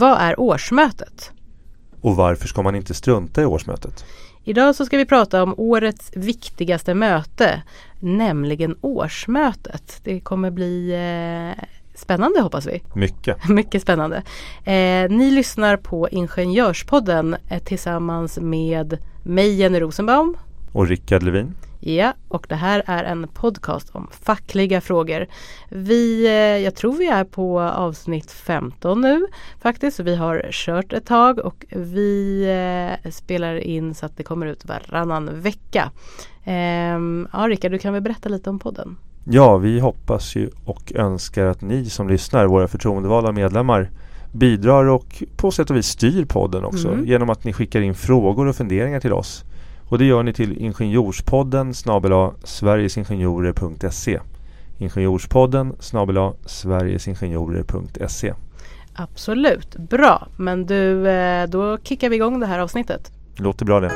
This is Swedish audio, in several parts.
Vad är årsmötet? Och varför ska man inte strunta i årsmötet? Idag så ska vi prata om årets viktigaste möte, nämligen årsmötet. Det kommer bli eh, spännande hoppas vi. Mycket. Mycket spännande. Eh, ni lyssnar på Ingenjörspodden eh, tillsammans med mig Jenny Rosenbaum. Och Rickard Levin. Ja, och det här är en podcast om fackliga frågor. Vi, eh, jag tror vi är på avsnitt 15 nu faktiskt. Vi har kört ett tag och vi eh, spelar in så att det kommer ut varannan vecka. Ehm, ja, Rickard, du kan väl berätta lite om podden? Ja, vi hoppas ju och önskar att ni som lyssnar, våra förtroendevalda medlemmar bidrar och på sätt och vis styr podden också Mm. genom att ni skickar in frågor och funderingar till oss. Och det gör ni till Ingenjorspodden snabel-a sverigesingenjorer.se Ingenjorspodden snabel-a sverigesingenjorer.se Absolut, bra. Men du, eh, då kickar vi igång det här avsnittet. Låter bra det.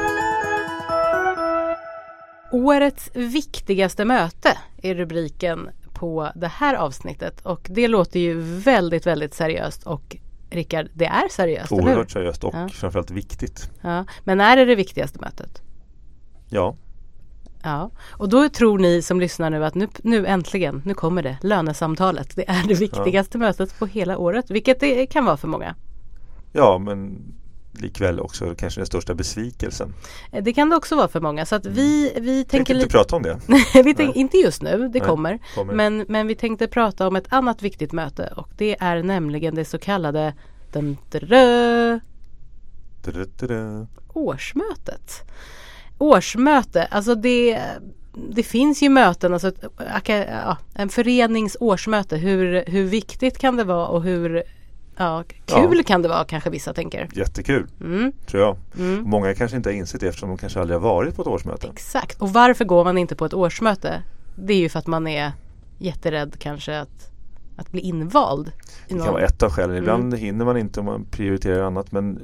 Årets viktigaste möte är rubriken på det här avsnittet och det låter ju väldigt, väldigt seriöst och Rickard, det är seriöst? Oerhört seriöst och Ja. framförallt viktigt. Ja. Men är det det viktigaste mötet? Ja, Ja, och då tror ni som lyssnar nu att nu, nu äntligen, nu kommer det, lönesamtalet. Det är det viktigaste mötet på hela året, vilket det kan vara för många. ja men likväl också kanske den största besvikelsen. Eh, Det kan det också vara för många. Så att vi, vi Tänkte tänker inte prata om det. vi tänk, inte just nu, det Nej, kommer. kommer. Men, men vi tänkte prata om ett annat viktigt möte och det är nämligen det så kallade dun, dun, dun, Du-du-du-du. årsmötet. Årsmöte, alltså det, det finns ju möten, alltså en förenings årsmöte. Hur, hur viktigt kan det vara och hur ja, kul Ja. kan det vara kanske vissa tänker. Jättekul, Mm, tror jag. mm. Många kanske inte har insett det eftersom de kanske aldrig har varit på ett årsmöte. Exakt. Och varför går man inte på ett årsmöte? Det är ju för att man är jätterädd kanske att, att bli invald. Det kan vara ett av skälen. Ibland Mm. hinner man inte om man prioriterar annat. Men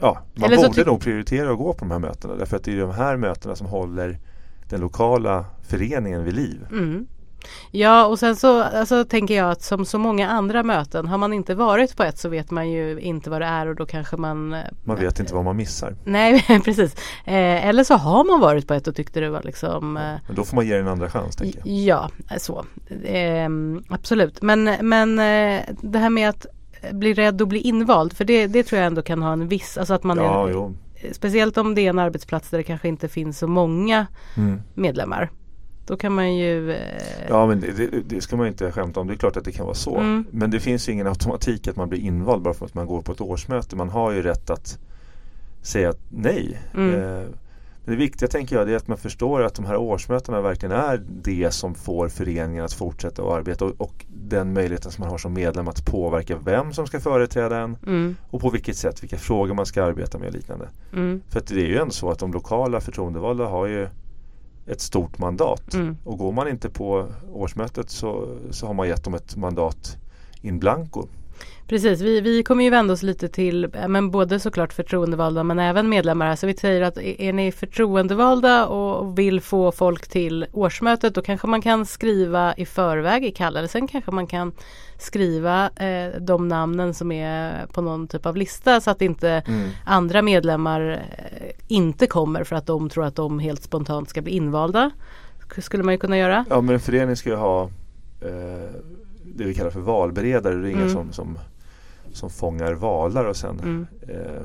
ja, man Eller borde nog prioritera att gå på de här mötena. Därför att det är de här mötena som håller den lokala föreningen vid liv. Mm. Ja och sen så alltså, tänker jag att som så många andra möten har man inte varit på ett så vet man ju inte vad det är och då kanske man eh, Man vet inte vad man missar. Nej precis. Eh, eller så har man varit på ett och tyckte det var liksom eh, Men då får man ge det en andra chans. Tänker jag. Ja, så. Ehm, absolut. Men, men eh, det här med att bli rädd och bli invald för det, det tror jag ändå kan ha en viss, alltså att man Ja, är, speciellt om det är en arbetsplats där det kanske inte finns så många Mm. medlemmar. Då kan man ju eh, Ja men det, det, det ska man ju inte skämta om. Det är klart att det kan vara så. Mm. Men det finns ju ingen automatik att man blir invald bara för att man går på ett årsmöte. Man har ju rätt att säga nej. Mm. Eh, men det viktiga tänker jag är att man förstår att de här årsmötena verkligen är det som får föreningen att fortsätta att arbeta och, och den möjligheten som man har som medlem att påverka vem som ska företräda en mm, och på vilket sätt, vilka frågor man ska arbeta med och liknande. mm, För att det är ju ändå så att de lokala förtroendevalda har ju ett stort mandat. mm. Och går man inte på årsmötet så, så har man gett dem ett mandat in blanco. Precis, vi, vi kommer ju vända oss lite till eh, men både såklart förtroendevalda men även medlemmar. här. Så vi säger att är ni förtroendevalda och vill få folk till årsmötet då kanske man kan skriva i förväg i kallelsen. Kanske man kan skriva eh, de namnen som är på någon typ av lista så att inte Mm. andra medlemmar eh, inte kommer för att de tror att de helt spontant ska bli invalda. Sk- Skulle man ju kunna göra. Ja men en förening ska ju ha eh, det vi kallar för valberedare. Ingen Mm. som, som, som fångar valar och sen Mm. eh,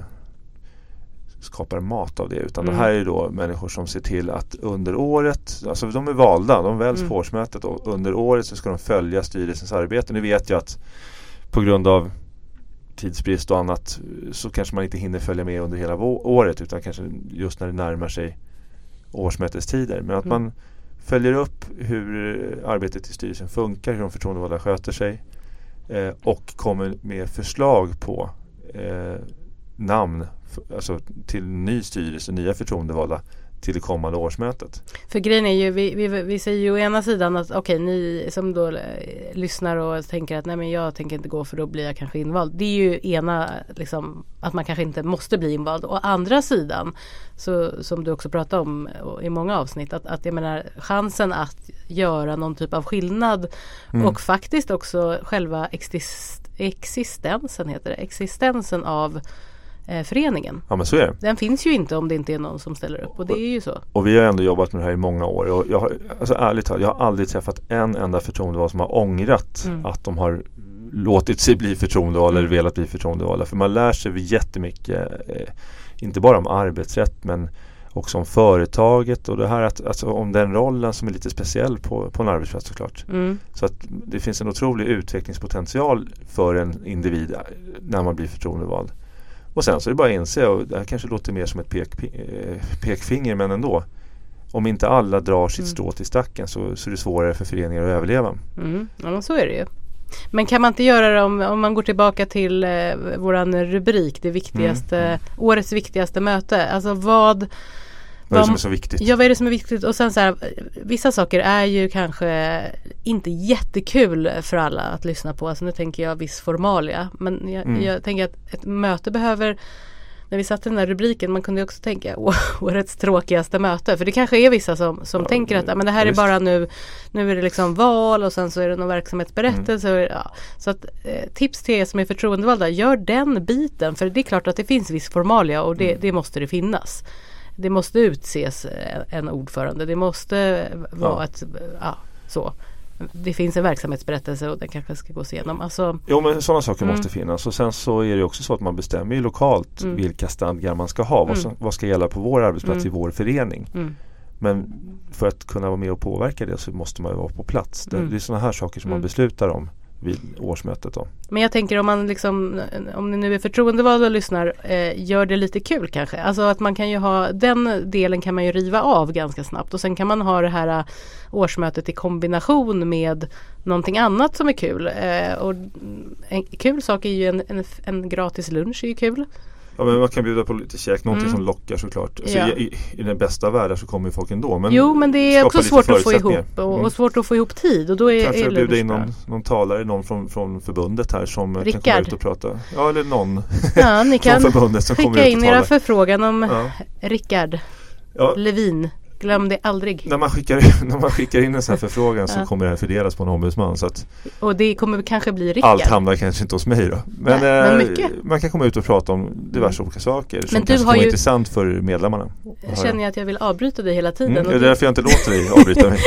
skapar mat av det. Utan Mm. det här är då människor som ser till att under året, alltså de är valda, de väljs Mm. på årsmötet och under året så ska de följa styrelsens arbete. Nu vet jag att på grund av tidsbrist och annat så kanske man inte hinner följa med under hela året utan kanske just när det närmar sig årsmötestider. Men att Mm. man följer upp hur arbetet i styrelsen funkar, hur de förtroendevalda sköter sig eh, och kommer med förslag på eh, namn alltså till ny styrelse, nya förtroendevalda till det kommande årsmötet. För grejen är ju, vi, vi, vi säger ju å ena sidan att okej okay, ni som då eh, lyssnar och tänker att nej men jag tänker inte gå för då blir jag kanske invald. Det är ju ena liksom att man kanske inte måste bli invald. Å andra sidan så som du också pratar om i många avsnitt att, att jag menar chansen att göra någon typ av skillnad mm. och faktiskt också själva exist, existensen heter det, existensen av eh, föreningen. Ja men så är det. Den finns ju inte om det inte är någon som ställer upp och det är ju så. Och vi har ändå jobbat med det här i många år och jag har, alltså ärligt talat, jag har aldrig träffat en enda förtroendevald som har ångrat mm. att de har låtit sig bli förtroendevalda eller mm. velat bli förtroendevalda. För man lär sig jättemycket, eh, inte bara om arbetsrätt men också om företaget och det här att, alltså om den rollen som är lite speciell på, på en arbetsplats såklart. Mm. Så att det finns en otrolig utvecklingspotential för en individ eh, när man blir förtroendevald. Och sen så är det bara att inse, och det här kanske låter mer som ett pek, eh, pekfinger men ändå. Om inte alla drar sitt mm. strå till stacken så, så är det svårare för föreningar att överleva. Mm. Ja så är det ju. Men kan man inte göra det om, om man går tillbaka till eh, våran rubrik, det viktigaste, mm. årets viktigaste möte. Alltså vad vad är det som är så viktigt? Ja, vad är det som är viktigt? Och sen så här, vissa saker är ju kanske inte jättekul för alla att lyssna på. Alltså nu tänker jag viss formalia. Men jag, mm. jag tänker att ett möte behöver när vi satte den här rubriken, man kunde också tänka årets tråkigaste möte. För det kanske är vissa som, som ja, tänker att men det här visst. är bara nu, nu är det liksom val och sen så är det någon verksamhetsberättelse. Mm. Ja. Så att eh, tips till er som är förtroendevalda, gör den biten. För det är klart att det finns viss formalia och det, mm. det måste det finnas det måste utses en ordförande. Det måste vara ja. ett, ja, så. Det finns en verksamhetsberättelse och den kanske ska gås igenom. Alltså, jo men sådana saker mm. måste finnas och sen så är det också så att man bestämmer ju lokalt mm. vilka stadgar man ska ha. Mm. Vad, som, vad ska gälla på vår arbetsplats i mm. vår förening. Mm. Men för att kunna vara med och påverka det så måste man ju vara på plats. Det, mm. det är sådana här saker som man beslutar om vid årsmötet. Då. Men jag tänker om man liksom, om ni nu är förtroendevalda och lyssnar, eh, gör det lite kul kanske. Alltså att man kan ju ha, den delen kan man ju riva av ganska snabbt och sen kan man ha det här eh, årsmötet i kombination med någonting annat som är kul. Eh, och en kul sak är ju en, en, en gratis lunch är ju kul. Ja men man kan bjuda på lite käk, någonting mm. som lockar såklart. Så ja. i, i, den bästa världen så kommer folk ändå. Men jo men det är också svårt att få ihop och, och, svårt att få ihop tid. Och då är, Kanske är bjuda in någon, någon, talare, någon från, från förbundet här som Rickard. kan komma ut och prata. Ja eller någon ja, ni kan från förbundet som kommer ut och talar. Skicka in era förfrågan om ja. Rickard ja. Levin. Glöm det aldrig. När man skickar, när man skickar in en sån här förfrågan så kommer det här fördelas på en ombudsman. Så att och det kommer kanske bli Rickard. Allt hamnar kanske inte hos mig då. Men, Nej, men eh, man kan komma ut och prata om diverse mm. olika saker men som kanske kan vara ju... intressant för medlemmarna. Jag känner att jag vill avbryta dig hela tiden. Mm, det är du... därför jag inte låter dig avbryta mig.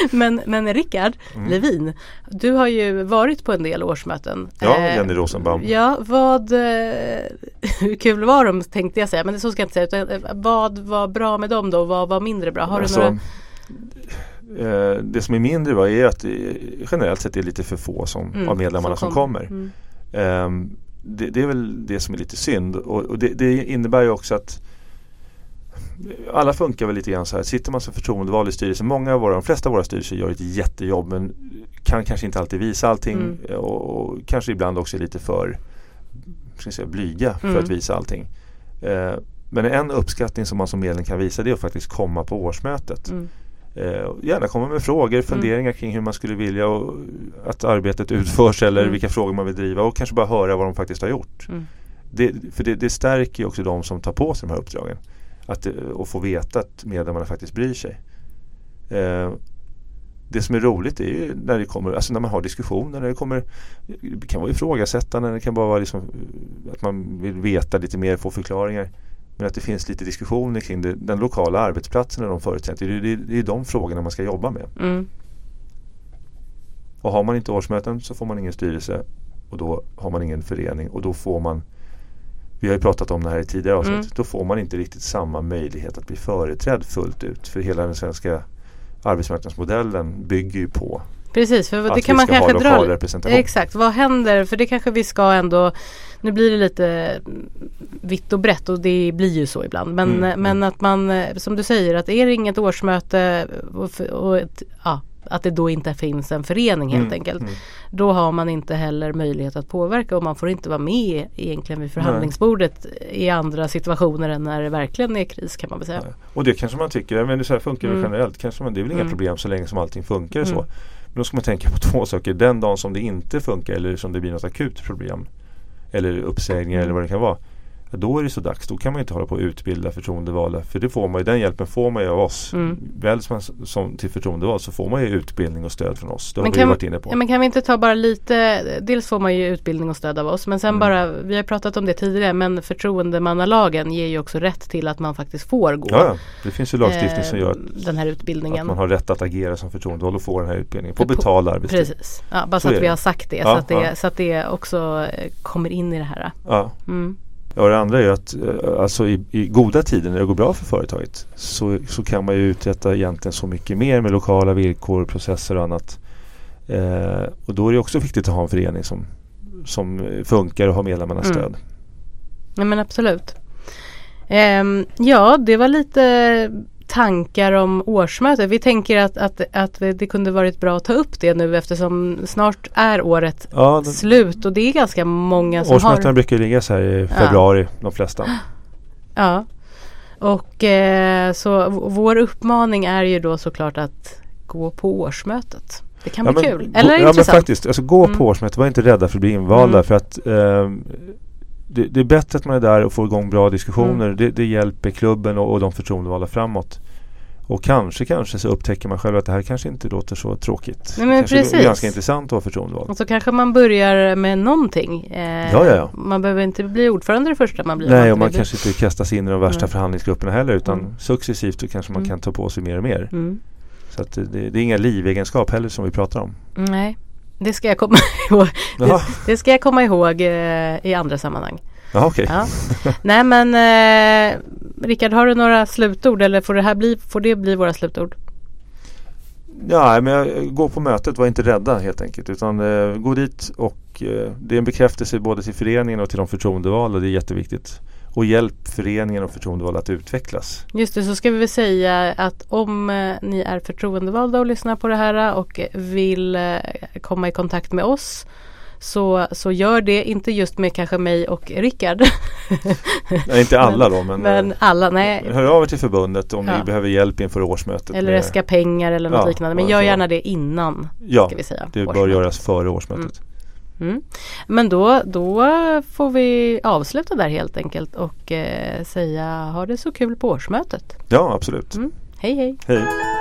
men, men Rickard mm. Levin, du har ju varit på en del årsmöten. Ja, eh, Jenny Rosenbaum. Ja, vad, eh, hur kul var de tänkte jag säga, men så ska jag inte säga. Utan, vad var bra med dem då? Vad var mindre bra? Har alltså, du några? Eh, det som är mindre bra är att det generellt sett är lite för få som, mm, av medlemmarna som, kom. som kommer. Mm. Eh, det, det, är väl det som är lite synd och, och det, det, innebär ju också att alla funkar väl lite grann så här. Sitter man som förtroendevald i styrelsen, många av våra, de flesta av våra styrelser gör ett jättejobb men kan kanske inte alltid visa allting mm. och, och, kanske ibland också lite för ska säga, blyga för att mm. visa allting. Eh, men en uppskattning som man som medlem kan visa det är att faktiskt komma på årsmötet. Mm. Eh, gärna komma med frågor, mm. funderingar mm. kring hur man skulle vilja och, att arbetet utförs eller mm. vilka frågor man vill driva och kanske bara höra vad de faktiskt har gjort. Mm. Det, för det, det stärker ju också de som tar på sig de här uppdragen. Att, eh, och få veta att medlemmarna faktiskt bryr sig. Eh, det som är roligt är ju när det kommer, alltså när man har diskussioner, när det kommer Det kan vara ifrågasättande, det kan bara vara liksom, att man vill veta lite mer, få förklaringar. Men att det finns lite diskussioner kring det, den lokala arbetsplatsen och de förutsättningarna. Det, det, det är de frågorna man ska jobba med. Mm. Och har man inte årsmöten så får man ingen styrelse och då har man ingen förening och då får man vi har ju pratat om det här i tidigare avsnitt. Mm. Då får man inte riktigt samma möjlighet att bli företrädd fullt ut. För hela den svenska arbetsmarknadsmodellen bygger ju på Precis, för det kan man kanske dra Exakt, vad händer? För det kanske vi ska ändå Nu blir det lite vitt och brett och det blir ju så ibland. Men, mm, men mm. att man som du säger att är det inget årsmöte och, och ett, ja, att det då inte finns en förening helt Mm, enkelt. mm. Då har man inte heller möjlighet att påverka och man får inte vara med egentligen vid förhandlingsbordet i andra situationer än när det verkligen är kris kan man väl säga. Nej. Och det kanske man tycker, men det så här funkar det Mm. generellt. Kanske man, det är väl inga Mm. problem så länge som allting funkar så. Men då ska man tänka på två saker. Den dagen som det inte funkar eller som det blir något akut problem. Eller uppsägningar Mm. eller vad det kan vara. Då är det så dags. Då kan man inte hålla på att utbilda förtroendevalda. För det får man ju, den hjälpen får man ju av oss. Mm. Väl som, som till förtroendevald så får man ju utbildning och stöd från oss. Det har Men vi kan, varit inne på. ja, men kan vi inte ta bara lite, dels får man ju utbildning och stöd av oss men sen Mm. bara, vi har pratat om det tidigare men förtroendemannalagen ger ju också rätt till att man faktiskt får gå ja, det finns ju lagstiftning som eh, gör att, den här att utbildningen. man har rätt att agera som förtroendevald och få den här utbildningen på betald arbetstid. Precis, ja, bara så, Så att vi har sagt det, Ja, så, att det ja. så att det också eh, kommer in i det här. Ja. Mm. Ja, det andra är att eh, alltså i, i goda tider när det går bra för företaget så, så kan man ju uträtta egentligen så mycket mer med lokala villkor, processer och annat. Eh, och då är det också viktigt att ha en förening som, som funkar och har medlemmarnas Mm. stöd. Ja men absolut. Ehm, ja, det var lite tankar om årsmötet. Vi tänker att, att, att det kunde varit bra att ta upp det nu eftersom snart är året Ja, den, slut och det är ganska många som årsmötena har brukar ju ligga så här i februari, de flesta. Ja. Och eh, så vår uppmaning är ju då såklart att gå på årsmötet. Det kan Ja, bli men kul. gå- Eller ja, men intressant. faktiskt, alltså gå Mm. på årsmötet, var inte rädda för att bli invalda Mm. för att ehm, det, det är bättre att man är där och får igång bra diskussioner. Mm. Det, det hjälper klubben och, och de förtroendevalda framåt. Och kanske, kanske så upptäcker man själv att det här kanske inte låter så tråkigt. Nej, men kanske är precis. ganska intressant att vara förtroendevald. Och så kanske man börjar med någonting. Eh, Ja, ja, ja. Man behöver inte bli ordförande det första man blir. Nej, och man kanske inte kastas in i de värsta Nej. förhandlingsgrupperna heller utan Mm. successivt så kanske man Mm. kan ta på sig mer och mer. Mm. Så det, det är inga livegenskap heller som vi pratar om. Nej, det ska jag komma ihåg. Det, det ska jag komma ihåg eh, i andra sammanhang. Jaha okej. Ja. Nej men eh, Rickard, har du några slutord eller får det här bli, får det bli våra slutord? Ja, men jag, gå på mötet, var inte rädda helt enkelt. Utan eh, gå dit och eh, det är en bekräftelse både till föreningen och till de förtroendevalda. Det är jätteviktigt. Och hjälp föreningen och förtroendevalda att utvecklas. Just det, så ska vi väl säga att om eh, ni är förtroendevalda och lyssnar på det här och vill eh, komma i kontakt med oss så, så gör det, inte just med kanske mig och Rickard. Nej, inte alla då men, Men eh, alla, nej. hör av er till förbundet om Ja. ni behöver hjälp inför årsmötet. Eller äska pengar eller något Ja, liknande. Men gör gärna det innan. Ja, Ska vi säga. det bör årsmötet. göras före årsmötet. Mm. Men då, då får vi avsluta där helt enkelt och eh, säga ha det så kul på årsmötet. Ja, absolut. Mm. Hej hej! Hej!